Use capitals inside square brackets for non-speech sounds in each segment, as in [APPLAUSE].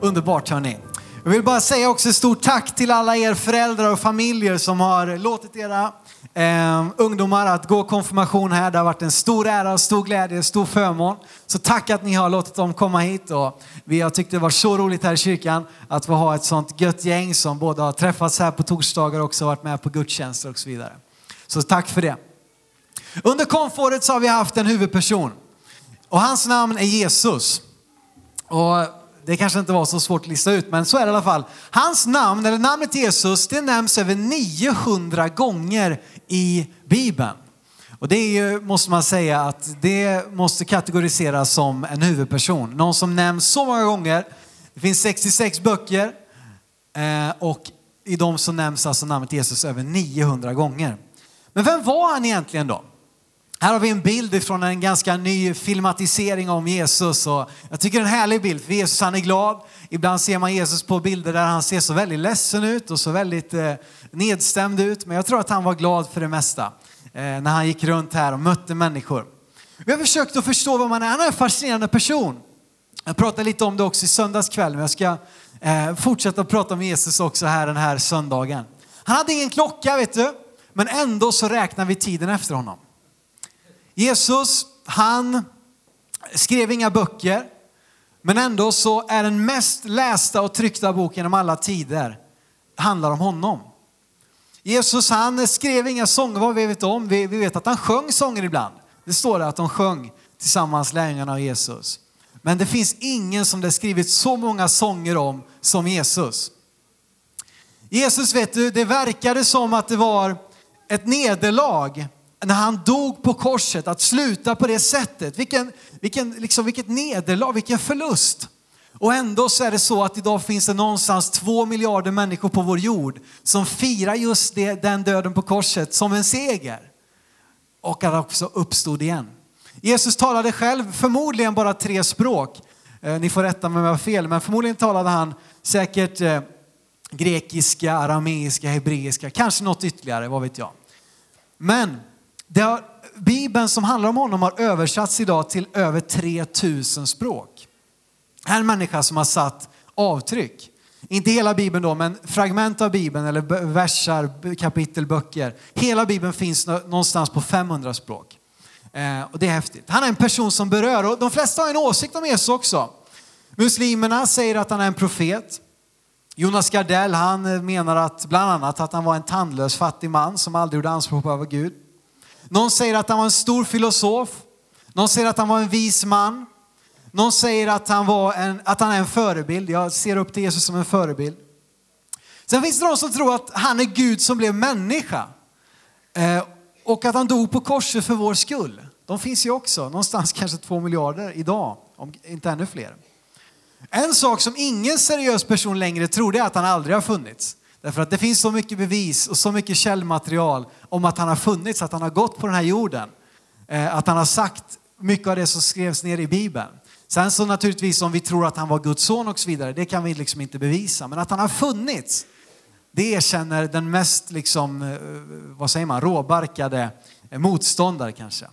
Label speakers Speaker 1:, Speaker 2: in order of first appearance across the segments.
Speaker 1: Underbart hörni. Jag vill bara säga också stort tack till alla er föräldrar och familjer som har låtit era eh, ungdomar att gå konfirmation här. Det har varit en stor ära, stor glädje, stor förmån. Så tack att ni har låtit dem komma hit. Och vi har tyckt det var så roligt här i kyrkan att få ha ett sånt gött gäng som både har träffats här på torsdagar och också varit med på gudstjänster och så vidare. Så tack för det. Under konfåret så har vi haft en huvudperson och hans namn är Jesus. Och det kanske inte var så svårt att lista ut, men så är det i alla fall. Hans namn, eller namnet Jesus, det nämns över 900 gånger i Bibeln. Och det är ju, måste man säga, att det måste kategoriseras som en huvudperson. Någon som nämns så många gånger. Det finns 66 böcker eh, och i dem så nämns alltså namnet Jesus över 900 gånger. Men vem var han egentligen då? Här har vi en bild från en ganska ny filmatisering om Jesus. Och jag tycker det är en härlig bild, för Jesus han är glad. Ibland ser man Jesus på bilder där han ser så väldigt ledsen ut och så väldigt eh, nedstämd ut. Men jag tror att han var glad för det mesta eh, när han gick runt här och mötte människor. Vi har försökt att förstå vad man är. Han är en fascinerande person. Jag pratade lite om det också i söndags kväll, men jag ska eh, fortsätta att prata om Jesus också här den här söndagen. Han hade ingen klocka, vet du, men ändå så räknar vi tiden efter honom. Jesus, han skrev inga böcker, men ändå så är den mest lästa och tryckta boken genom alla tider handlar om honom. Jesus han skrev inga sånger vad vi vet om. Vi, vi vet att han sjöng sånger ibland. Det står det att de sjöng tillsammans lärjungarna och Jesus. Men det finns ingen som det skrivits så många sånger om som Jesus. Jesus vet du, det verkade som att det var ett nederlag när han dog på korset, att sluta på det sättet. Vilken, vilken, liksom, vilket nederlag, vilken förlust. Och ändå så är det så att idag finns det någonstans två miljarder människor på vår jord som firar just det, den döden på korset som en seger. Och att han också uppstod igen. Jesus talade själv förmodligen bara tre språk. Eh, ni får rätta mig om jag har fel, men förmodligen talade han säkert eh, grekiska, arameiska, hebreiska, kanske något ytterligare, vad vet jag. Men har, Bibeln som handlar om honom har översatts idag till över 3000 språk. Det Här är en människa som har satt avtryck. Inte hela Bibeln då, men fragment av Bibeln eller versar, kapitel, böcker. Hela Bibeln finns någonstans på 500 språk. Eh, och det är häftigt. Han är en person som berör och de flesta har en åsikt om Jesus också. Muslimerna säger att han är en profet. Jonas Gardell han eh, menar att bland annat att han var en tandlös fattig man som aldrig gjorde anspråk på att vara Gud. Någon säger att han var en stor filosof. Någon säger att han var en vis man. Någon säger att han, var en, att han är en förebild. Jag ser upp till Jesus som en förebild. Sen finns det de som tror att han är Gud som blev människa. Eh, och att han dog på korset för vår skull. De finns ju också, någonstans [LAUGHS] kanske två miljarder idag, om inte ännu fler. En sak som ingen seriös person längre tror är att han aldrig har funnits. Därför att det finns så mycket bevis och så mycket källmaterial om att han har funnits, att han har gått på den här jorden. Eh, att han har sagt mycket av det som skrevs ner i Bibeln. Sen så naturligtvis om vi tror att han var Guds son och så vidare, det kan vi liksom inte bevisa. Men att han har funnits, det erkänner den mest, liksom, eh, vad säger man, råbarkade eh, motståndare kanske.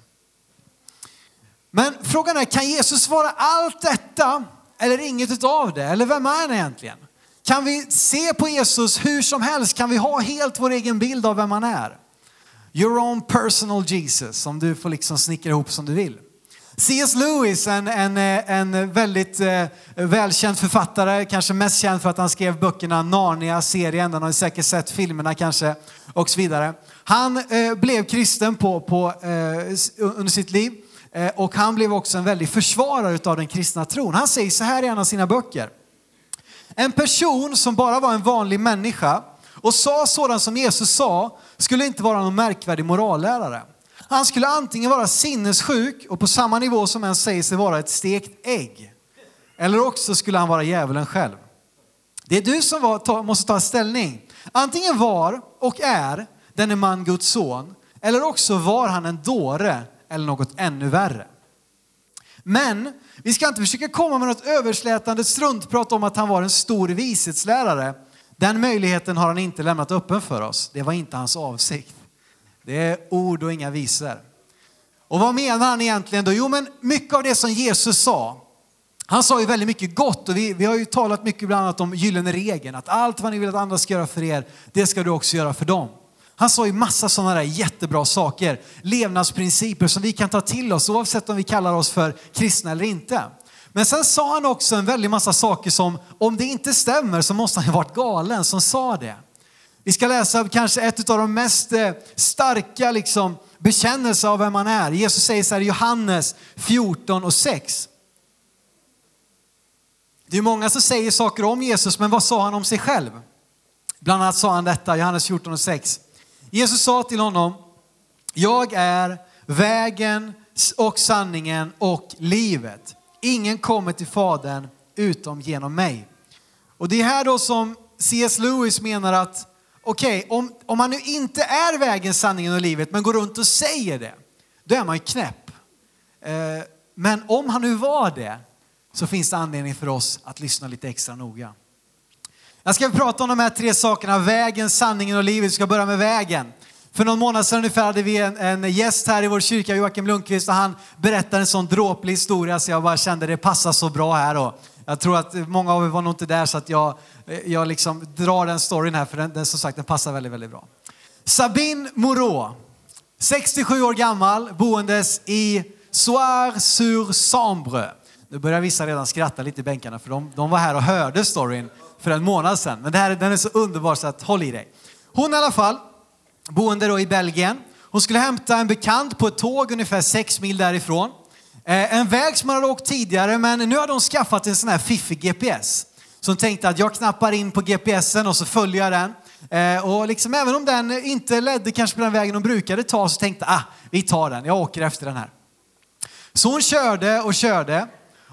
Speaker 1: Men frågan är, kan Jesus vara allt detta eller inget utav det? Eller vem är han egentligen? Kan vi se på Jesus hur som helst? Kan vi ha helt vår egen bild av vem han är? Your own personal Jesus, som du får liksom snickra ihop som du vill. C.S. Lewis, en, en, eh, en väldigt eh, välkänd författare, kanske mest känd för att han skrev böckerna Narnia-serien, den har ni säkert sett filmerna kanske och så vidare. Han eh, blev kristen på, på, eh, under sitt liv eh, och han blev också en väldig försvarare av den kristna tron. Han säger så här i en av sina böcker. En person som bara var en vanlig människa och sa sådant som Jesus sa skulle inte vara någon märkvärdig morallärare. Han skulle antingen vara sinnessjuk och på samma nivå som en säger sig vara ett stekt ägg. Eller också skulle han vara djävulen själv. Det är du som var, ta, måste ta ställning. Antingen var och är denne man Guds son, eller också var han en dåre eller något ännu värre. Men vi ska inte försöka komma med något överslätande struntprat om att han var en stor vishetslärare. Den möjligheten har han inte lämnat öppen för oss. Det var inte hans avsikt. Det är ord och inga visor. Och vad menar han egentligen då? Jo, men mycket av det som Jesus sa. Han sa ju väldigt mycket gott och vi, vi har ju talat mycket bland annat om gyllene regeln. Att allt vad ni vill att andra ska göra för er, det ska du också göra för dem. Han sa ju massa sådana där jättebra saker, levnadsprinciper som vi kan ta till oss oavsett om vi kallar oss för kristna eller inte. Men sen sa han också en väldig massa saker som, om det inte stämmer så måste han ha varit galen som sa det. Vi ska läsa kanske ett av de mest eh, starka liksom, bekännelser av vem han är. Jesus säger så här i Johannes 14 och 6. Det är många som säger saker om Jesus, men vad sa han om sig själv? Bland annat sa han detta, Johannes 14 och 6. Jesus sa till honom, jag är vägen och sanningen och livet. Ingen kommer till Fadern utom genom mig. Och det är här då som C.S. Lewis menar att okej, okay, om, om man nu inte är vägen, sanningen och livet men går runt och säger det, då är man ju knäpp. Eh, men om han nu var det så finns det anledning för oss att lyssna lite extra noga. Jag ska prata om de här tre sakerna, vägen, sanningen och livet. Vi ska börja med vägen. För någon månad sedan ungefär hade vi en, en gäst här i vår kyrka, Joakim Lundqvist, och han berättade en sån dråplig historia så jag bara kände det passar så bra här. Och jag tror att många av er var nog inte där så att jag, jag liksom drar den storyn här för den, den, som sagt, den passar väldigt, väldigt bra. Sabine Moreau, 67 år gammal, boendes i Soir-sur-Sambre. Nu börjar vissa redan skratta lite i bänkarna för de, de var här och hörde storyn för en månad sedan. Men det här, den är så underbar så att håll i dig. Hon i alla fall, boende då i Belgien. Hon skulle hämta en bekant på ett tåg ungefär sex mil därifrån. Eh, en väg som hon hade åkt tidigare men nu hade hon skaffat en sån här fiffig GPS. Så hon tänkte att jag knappar in på GPSen och så följer jag den. Eh, och liksom, även om den inte ledde kanske på den vägen hon brukade ta så tänkte jag, ah, vi tar den, jag åker efter den här. Så hon körde och körde.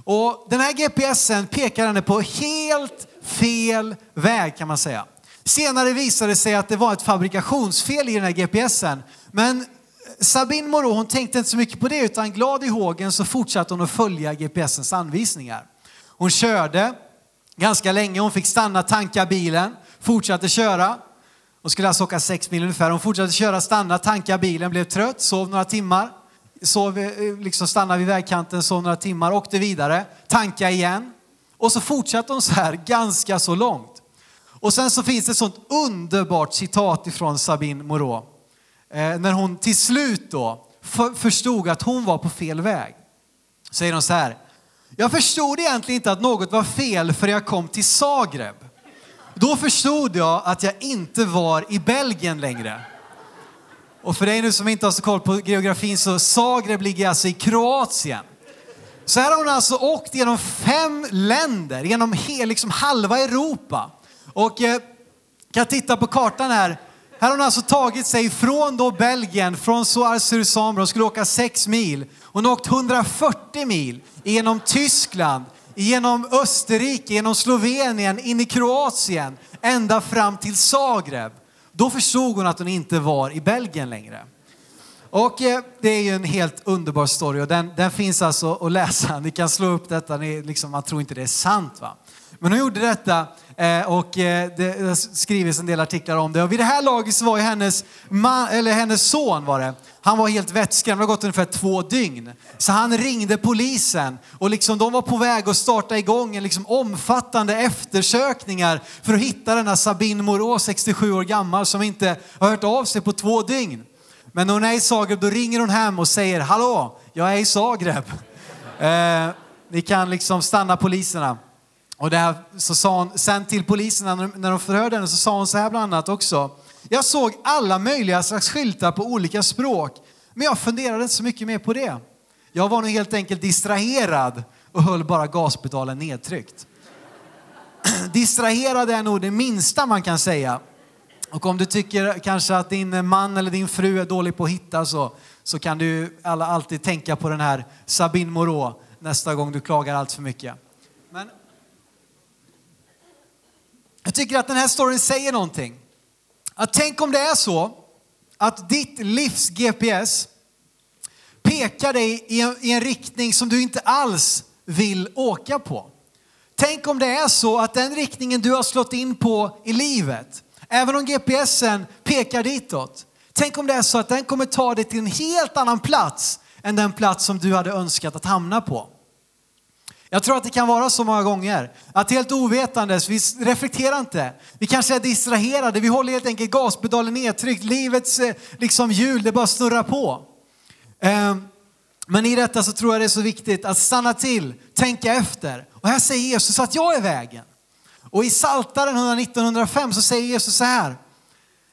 Speaker 1: Och den här GPSen pekar henne på helt fel väg kan man säga. Senare visade det sig att det var ett fabrikationsfel i den här GPSen. Men Sabine Moreau hon tänkte inte så mycket på det utan glad i hågen så fortsatte hon att följa GPSens anvisningar. Hon körde ganska länge, hon fick stanna, tanka bilen, fortsatte köra. Hon skulle alltså åka sex mil ungefär. Hon fortsatte köra, stanna, tanka bilen, blev trött, sov några timmar. Sov, eh, liksom stannade vid vägkanten, sov några timmar, åkte vidare, tanka igen. Och så fortsatte hon så här ganska så långt. Och sen så finns det ett sånt underbart citat ifrån Sabine Moreau. Eh, när hon till slut då förstod att hon var på fel väg. Säger hon så här. Jag förstod egentligen inte att något var fel för jag kom till Zagreb. Då förstod jag att jag inte var i Belgien längre. Och för dig nu som inte har så koll på geografin så Zagreb ligger alltså i Kroatien. Så här har hon alltså åkt genom fem länder, genom hel, liksom halva Europa. Och eh, kan titta på kartan här. Här har hon alltså tagit sig från då Belgien, från Soar-sur-Sambre. Hon skulle åka sex mil. Hon har åkt 140 mil genom Tyskland, genom Österrike, genom Slovenien, in i Kroatien, ända fram till Zagreb. Då förstod hon att hon inte var i Belgien längre. Och eh, det är ju en helt underbar story och den, den finns alltså att läsa. Ni kan slå upp detta, ni, liksom, man tror inte det är sant. va. Men hon gjorde detta eh, och eh, det det skrivits en del artiklar om det. Och vid det här laget så var ju hennes, man, eller hennes son var det, han var helt vettskrämd, det har gått ungefär två dygn. Så han ringde polisen och liksom, de var på väg att starta igång en liksom omfattande eftersökningar för att hitta denna Sabine Moreau, 67 år gammal, som inte har hört av sig på två dygn. Men när hon är i Zagreb då ringer hon hem och säger hallå, jag är i Zagreb. [LAUGHS] Eh, ni kan liksom stanna poliserna. Och det så sa hon sen till poliserna när de förhörde henne så sa hon så här bland annat också. Jag såg alla möjliga slags skyltar på olika språk, men jag funderade inte så mycket mer på det. Jag var nog helt enkelt distraherad och höll bara gaspedalen nedtryckt. [CLEARS THROAT] distraherad är nog det minsta man kan säga. Och om du tycker kanske att din man eller din fru är dålig på att hitta så, så kan du alla alltid tänka på den här Sabine Moreau nästa gång du klagar allt för mycket. Men tycker att den här storyn säger någonting. Att tänk om det är så att ditt livs GPS pekar dig i en, i en riktning som du inte alls vill åka på. Tänk om det är så att den riktningen du har slått in på i livet, även om GPSen pekar ditåt, tänk om det är så att den kommer ta dig till en helt annan plats än den plats som du hade önskat att hamna på. Jag tror att det kan vara så många gånger att helt ovetandes, vi reflekterar inte. Vi kanske är distraherade, vi håller helt enkelt gaspedalen nedtryckt. Livets eh, liksom hjul, det bara snurrar på. Ehm, men i detta så tror jag det är så viktigt att stanna till, tänka efter. Och här säger Jesus att jag är vägen. Och i Saltaren 119.105 så säger Jesus så här.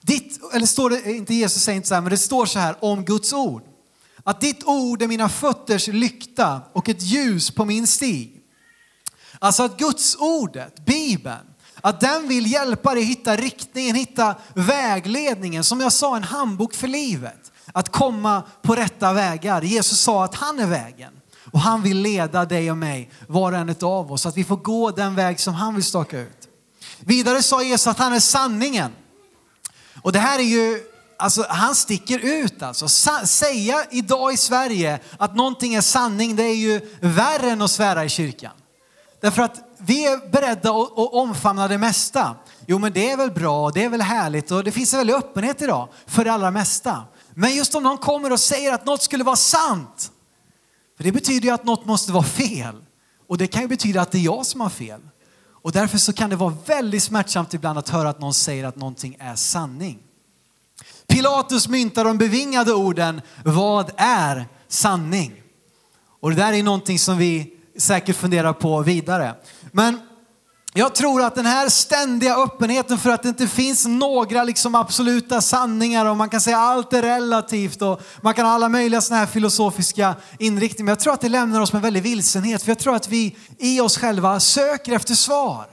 Speaker 1: Ditt, eller står det, inte Jesus säger inte så här, men det står så här om Guds ord. Att ditt ord är mina fötters lykta och ett ljus på min stig. Alltså att Guds ordet, Bibeln, att den vill hjälpa dig hitta riktningen, hitta vägledningen. Som jag sa, en handbok för livet. Att komma på rätta vägar. Jesus sa att han är vägen. Och han vill leda dig och mig, var och en av oss, så att vi får gå den väg som han vill staka ut. Vidare sa Jesus att han är sanningen. Och det här är ju alltså, han sticker ut alltså. säga idag i Sverige att någonting är sanning, det är ju värre än att svära i kyrkan. Därför att vi är beredda att, att omfamna det mesta. Jo men det är väl bra, det är väl härligt och det finns en väldig öppenhet idag för det allra mesta. Men just om någon kommer och säger att något skulle vara sant, för det betyder ju att något måste vara fel. Och det kan ju betyda att det är jag som har fel. Och därför så kan det vara väldigt smärtsamt ibland att höra att någon säger att någonting är sanning. Pilatus myntar de bevingade orden, vad är sanning? Och det där är någonting som vi säkert funderar på vidare. Men jag tror att den här ständiga öppenheten för att det inte finns några liksom absoluta sanningar och man kan säga allt är relativt och man kan ha alla möjliga sådana här filosofiska inriktningar. Men jag tror att det lämnar oss med väldigt vilsenhet för jag tror att vi i oss själva söker efter svar.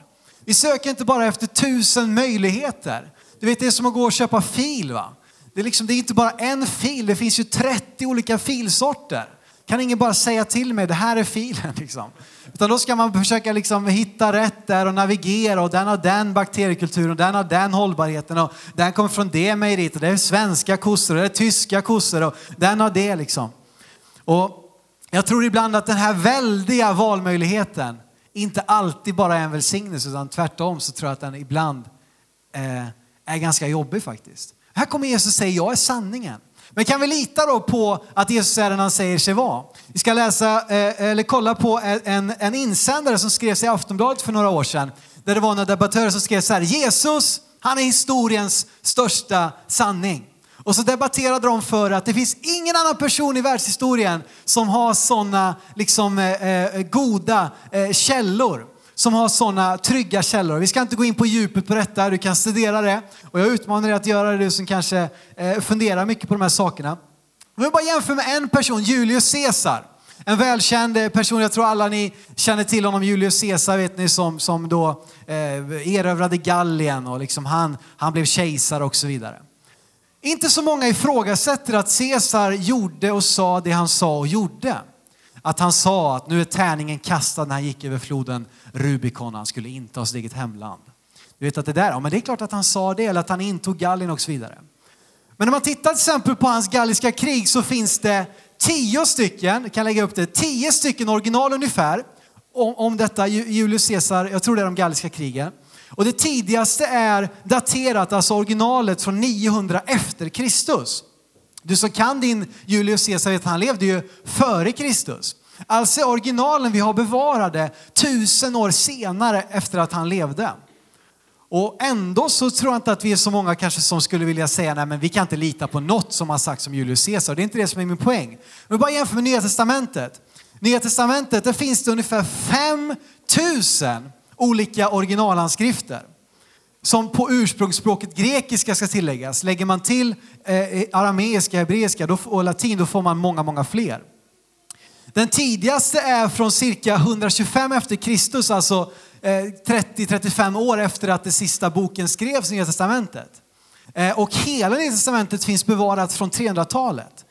Speaker 1: Vi söker inte bara efter tusen möjligheter. Du vet det är som att gå och köpa fil va. Det är, liksom, det är inte bara en fil, det finns ju 30 olika filsorter. Kan ingen bara säga till mig, det här är filen [LAUGHS] liksom. Utan då ska man försöka liksom hitta rätt där och navigera och den har den bakteriekulturen och den har den hållbarheten och den kommer från det mejeriet och det är svenska kossor och det är tyska kossor och den har det liksom. Och jag tror ibland att den här väldiga valmöjligheten inte alltid bara är en välsignelse utan tvärtom så tror jag att den ibland eh, är ganska jobbig faktiskt. Här kommer Jesus och säger, jag är sanningen. Men kan vi lita då på att Jesus är den han säger sig vara? Vi ska läsa, eh, eller kolla på en, en insändare som skrevs i Aftonbladet för några år sedan. Där det var några debattörer som skrev så här, Jesus, han är historiens största sanning. Och så debatterade de för att det finns ingen annan person i världshistorien som har sådana liksom, eh, eh, goda eh, källor som har sådana trygga källor. Vi ska inte gå in på djupet på detta, du kan studera det. Och jag utmanar dig att göra det, du som kanske eh, funderar mycket på de här sakerna. Om vi bara jämför med en person, Julius Caesar. En välkänd eh, person, jag tror alla ni känner till honom, Julius Caesar vet ni som, som då eh, erövrade Gallien och liksom han, han blev kejsare och så vidare. Inte så många ifrågasätter att Caesar gjorde och sa det han sa och gjorde. Att han sa att nu är tärningen kastad när han gick över floden Rubikon, han skulle inta sitt eget hemland. Du vet att det där, ja men det är klart att han sa det, eller att han intog Gallien och så vidare. Men om man tittar till exempel på hans galliska krig så finns det tio stycken, kan lägga upp det, tio stycken original ungefär om, om detta Julius Caesar, jag tror det är de galliska krigen. Och det tidigaste är daterat, alltså originalet från 900 efter Kristus. Du som kan din Julius Caesar vet att han levde ju före Kristus. Alltså originalen vi har bevarade tusen år senare efter att han levde. Och ändå så tror jag inte att vi är så många kanske som skulle vilja säga nej men vi kan inte lita på något som har sagts om Julius Caesar. Det är inte det som är min poäng. Men bara jämför med Nya Testamentet. Nya Testamentet, där finns det ungefär 5000 olika originalanskrifter. Som på ursprungsspråket grekiska ska tilläggas. Lägger man till eh, arameiska, hebreiska och latin då får man många, många fler. Den tidigaste är från cirka 125 efter Kristus, alltså eh, 30-35 år efter att den sista boken skrevs i Nya Testamentet. Eh, och hela Nya Testamentet finns bevarat från 300-talet.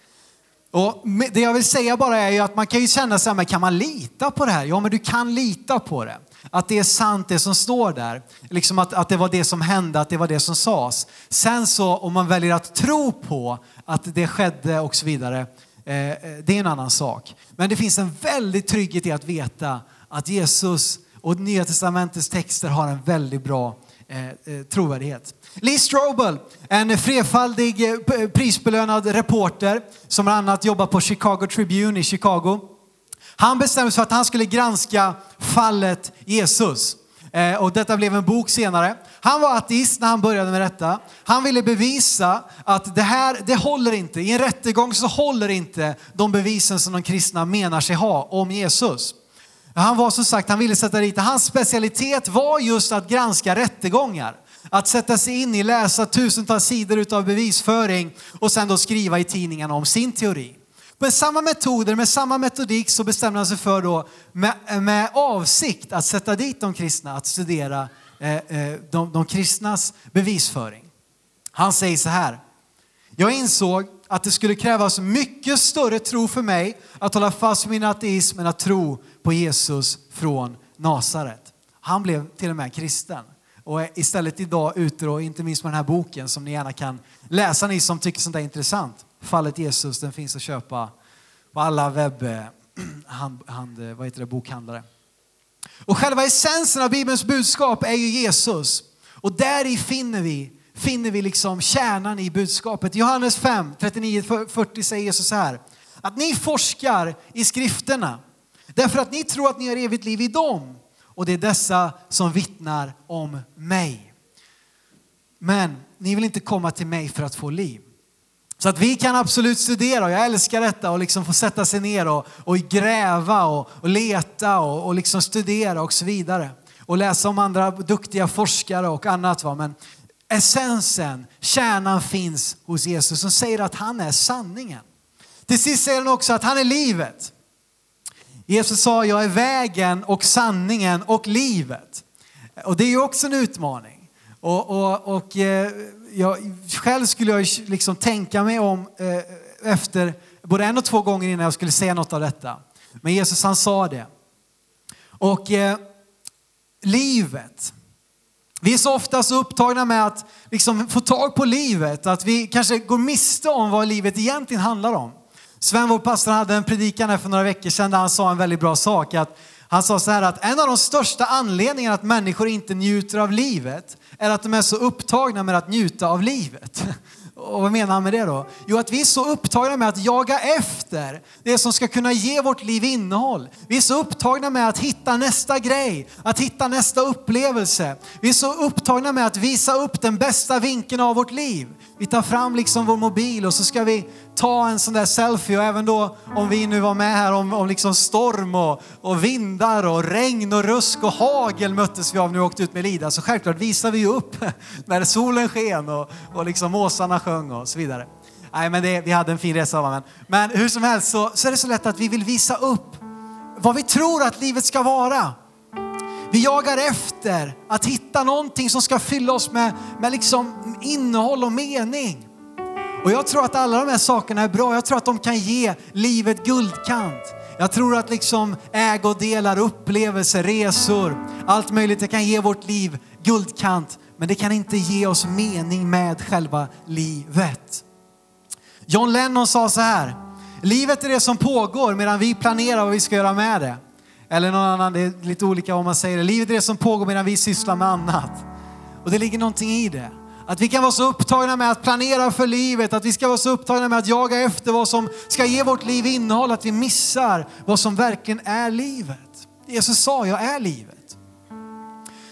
Speaker 1: Och det jag vill säga bara är ju att man kan ju känna sig, men kan man lita på det här? Ja, men du kan lita på det. Att det är sant det som står där. Liksom att, att det var det som hände, att det var det som sades. Sen så om man väljer att tro på att det skedde och så vidare, eh, eh det är en annan sak. Men det finns en väldig trygghet i att veta att Jesus och Nya Testamentets texter har en väldigt bra eh, eh trovärdighet. Lee Strobel, en flerfaldig eh, prisbelönad reporter som bland annat jobbar på Chicago Tribune i Chicago. Han bestämde sig för att han skulle granska fallet Jesus. Eh, och detta blev en bok senare. Han var ateist när han började med detta. Han ville bevisa att det här, det håller inte. I en rättegång så håller inte de bevisen som de kristna menar sig ha om Jesus. Han var som sagt, han ville sätta dit Hans specialitet var just att granska rättegångar. Att sätta sig in i, läsa tusentals sidor av bevisföring och sen då skriva i tidningarna om sin teori. Med samma metoder, med samma metodik så bestämde han sig för då med, med avsikt att sätta dit de kristna, att studera eh, eh, de, de kristnas bevisföring. Han säger så här. Jag insåg att det skulle krävas mycket större tro för mig att hålla fast vid min ateism än att tro på Jesus från Nasaret. Han blev till och med kristen och är istället idag ute och inte minst med den här boken som ni gärna kan läsa ni som tycker sånt är intressant. Fallet Jesus, den finns att köpa på alla webb, eh, hand, hand, eh, vad heter det, bokhandlare. Och själva essensen av Bibelns budskap är ju Jesus. Och där i finner vi, finner vi liksom kärnan i budskapet. Johannes 5, 39-40 säger Jesus så här. Att ni forskar i skrifterna därför att ni tror att ni har evigt liv i dem. Och det är dessa som vittnar om mig. Men ni vill inte komma till mig för att få liv. Så att vi kan absolut studera och jag älskar detta och liksom få sätta sig ner och, och gräva och, och leta och, och liksom studera och så vidare. Och läsa om andra duktiga forskare och annat. Va? Men essensen, kärnan finns hos Jesus som säger att han är sanningen. Till sist säger han också att han är livet. Jesus sa, jag är vägen och sanningen och livet. Och det är ju också en utmaning. Och, och, och eh, jag, själv skulle jag liksom tänka mig om eh, efter både en och två gånger innan jag skulle säga något av detta. Men Jesus han sa det. Och eh, livet. Vi är så ofta så upptagna med att liksom få tag på livet att vi kanske går miste om vad livet egentligen handlar om. Sven, vår pastor, hade en predikan här för några veckor sedan där han sa en väldigt bra sak. Att han sa så här att en av de största anledningarna att människor inte njuter av livet är att de är så upptagna med att njuta av livet. [LAUGHS] Och vad menar han med det då? Jo, att vi är så upptagna med att jaga efter det som ska kunna ge vårt liv innehåll. Vi är så upptagna med att hitta nästa grej, att hitta nästa upplevelse. Vi är så upptagna med att visa upp den bästa vinkeln av vårt liv. Vi tar fram liksom vår mobil och så ska vi ta en sån där selfie och även då om vi nu var med här om, om liksom storm och, och vindar och regn och rusk och hagel möttes vi av när vi åkte ut med Lida. Så självklart visar vi ju upp [LAUGHS] när solen sken och, och liksom måsarna sjöng och så vidare. Nej, men det, vi hade en fin resa. Men, men hur som helst så, så är det så lätt att vi vill visa upp vad vi tror att livet ska vara. Vi jagar efter att hitta någonting som ska fylla oss med, med liksom innehåll och mening. Och jag tror att alla de här sakerna är bra. Jag tror att de kan ge livet guldkant. Jag tror att liksom ägodelar, upplevelser, resor, allt möjligt, det kan ge vårt liv guldkant. Men det kan inte ge oss mening med själva livet. John Lennon sa så här, livet är det som pågår medan vi planerar vad vi ska göra med det. Eller någon annan, det är lite olika vad man säger. Livet är det som pågår medan vi sysslar med annat. Och det ligger någonting i det. Att vi kan vara så upptagna med att planera för livet, att vi ska vara så upptagna med att jaga efter vad som ska ge vårt liv innehåll, att vi missar vad som verkligen är livet. Jesus sa, jag är livet.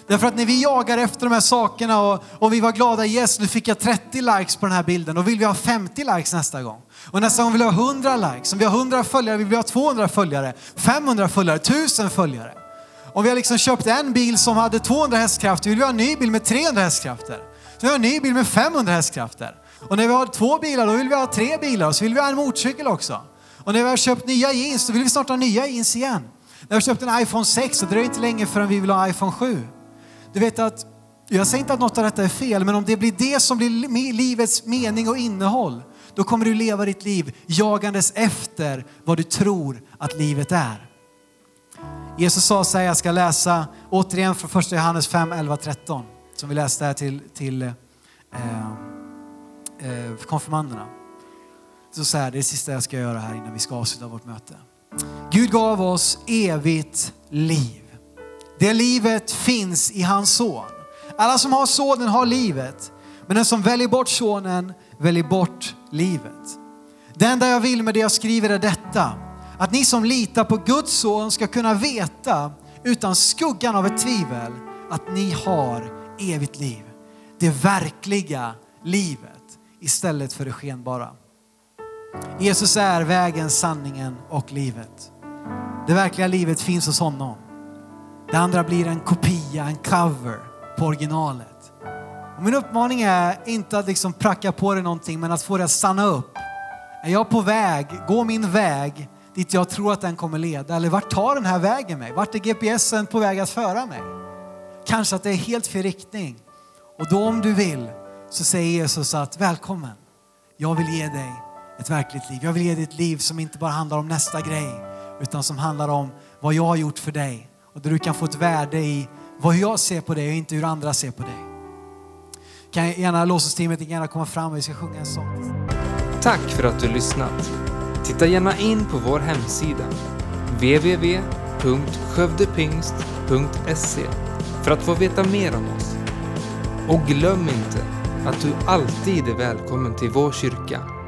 Speaker 1: Därför att när vi jagar efter de här sakerna och, och vi var glada, yes nu fick jag 30 likes på den här bilden, då vill vi ha 50 likes nästa gång. Och nästa gång vill vi ha 100 likes. Om vi har 100 följare vill vi ha 200 följare, 500 följare, 1000 följare. Om vi har liksom köpt en bil som hade 200 hästkrafter vill vi ha en ny bil med 300 hästkrafter. Vi har en ny bil med 500 hästkrafter. Och när vi har två bilar då vill vi ha tre bilar och så vill vi ha en motorcykel också. Och när vi har köpt nya jeans då vill vi snart ha nya jeans igen. När vi har köpt en iPhone 6 så dröjer det inte länge förrän vi vill ha iPhone 7. Du vet att, jag säger inte att något av detta är fel, men om det blir det som blir livets mening och innehåll, då kommer du leva ditt liv jagandes efter vad du tror att livet är. Jesus sa så här, jag ska läsa återigen från 1 Johannes 5, 11, 13. Som vi läste här till, till eh, eh, konfirmanderna. Så, så här, det är det sista jag ska göra här innan vi ska avsluta vårt möte. Gud gav oss evigt liv. Det livet finns i hans son. Alla som har sonen har livet. Men den som väljer bort sonen väljer bort livet. Det enda jag vill med det jag skriver är detta. Att ni som litar på Guds son ska kunna veta utan skuggan av ett tvivel att ni har evigt liv. Det verkliga livet istället för det skenbara. Jesus är vägen, sanningen och livet. Det verkliga livet finns hos honom. Det andra blir en kopia, en cover på originalet. Och min uppmaning är inte att liksom pracka på dig någonting men att få dig att stanna upp. Är jag på väg, gå min väg dit jag tror att den kommer leda? Eller vart tar den här vägen mig? Vart är GPSen på väg att föra mig? Kanske att det är helt fel riktning. Och då om du vill så säger Jesus att välkommen. Jag vill ge dig ett verkligt liv. Jag vill ge dig ett liv som inte bara handlar om nästa grej utan som handlar om vad jag har gjort för dig och där du kan få ett värde i vad jag ser på dig och inte hur andra ser på dig. Kan gärna låtsasteamet gärna komma fram och vi ska sjunga en sång.
Speaker 2: Tack för att du lyssnat. Titta gärna in på vår hemsida www.skövdepingst.se för att få veta mer om oss. Och glöm inte att du alltid är välkommen till vår kyrka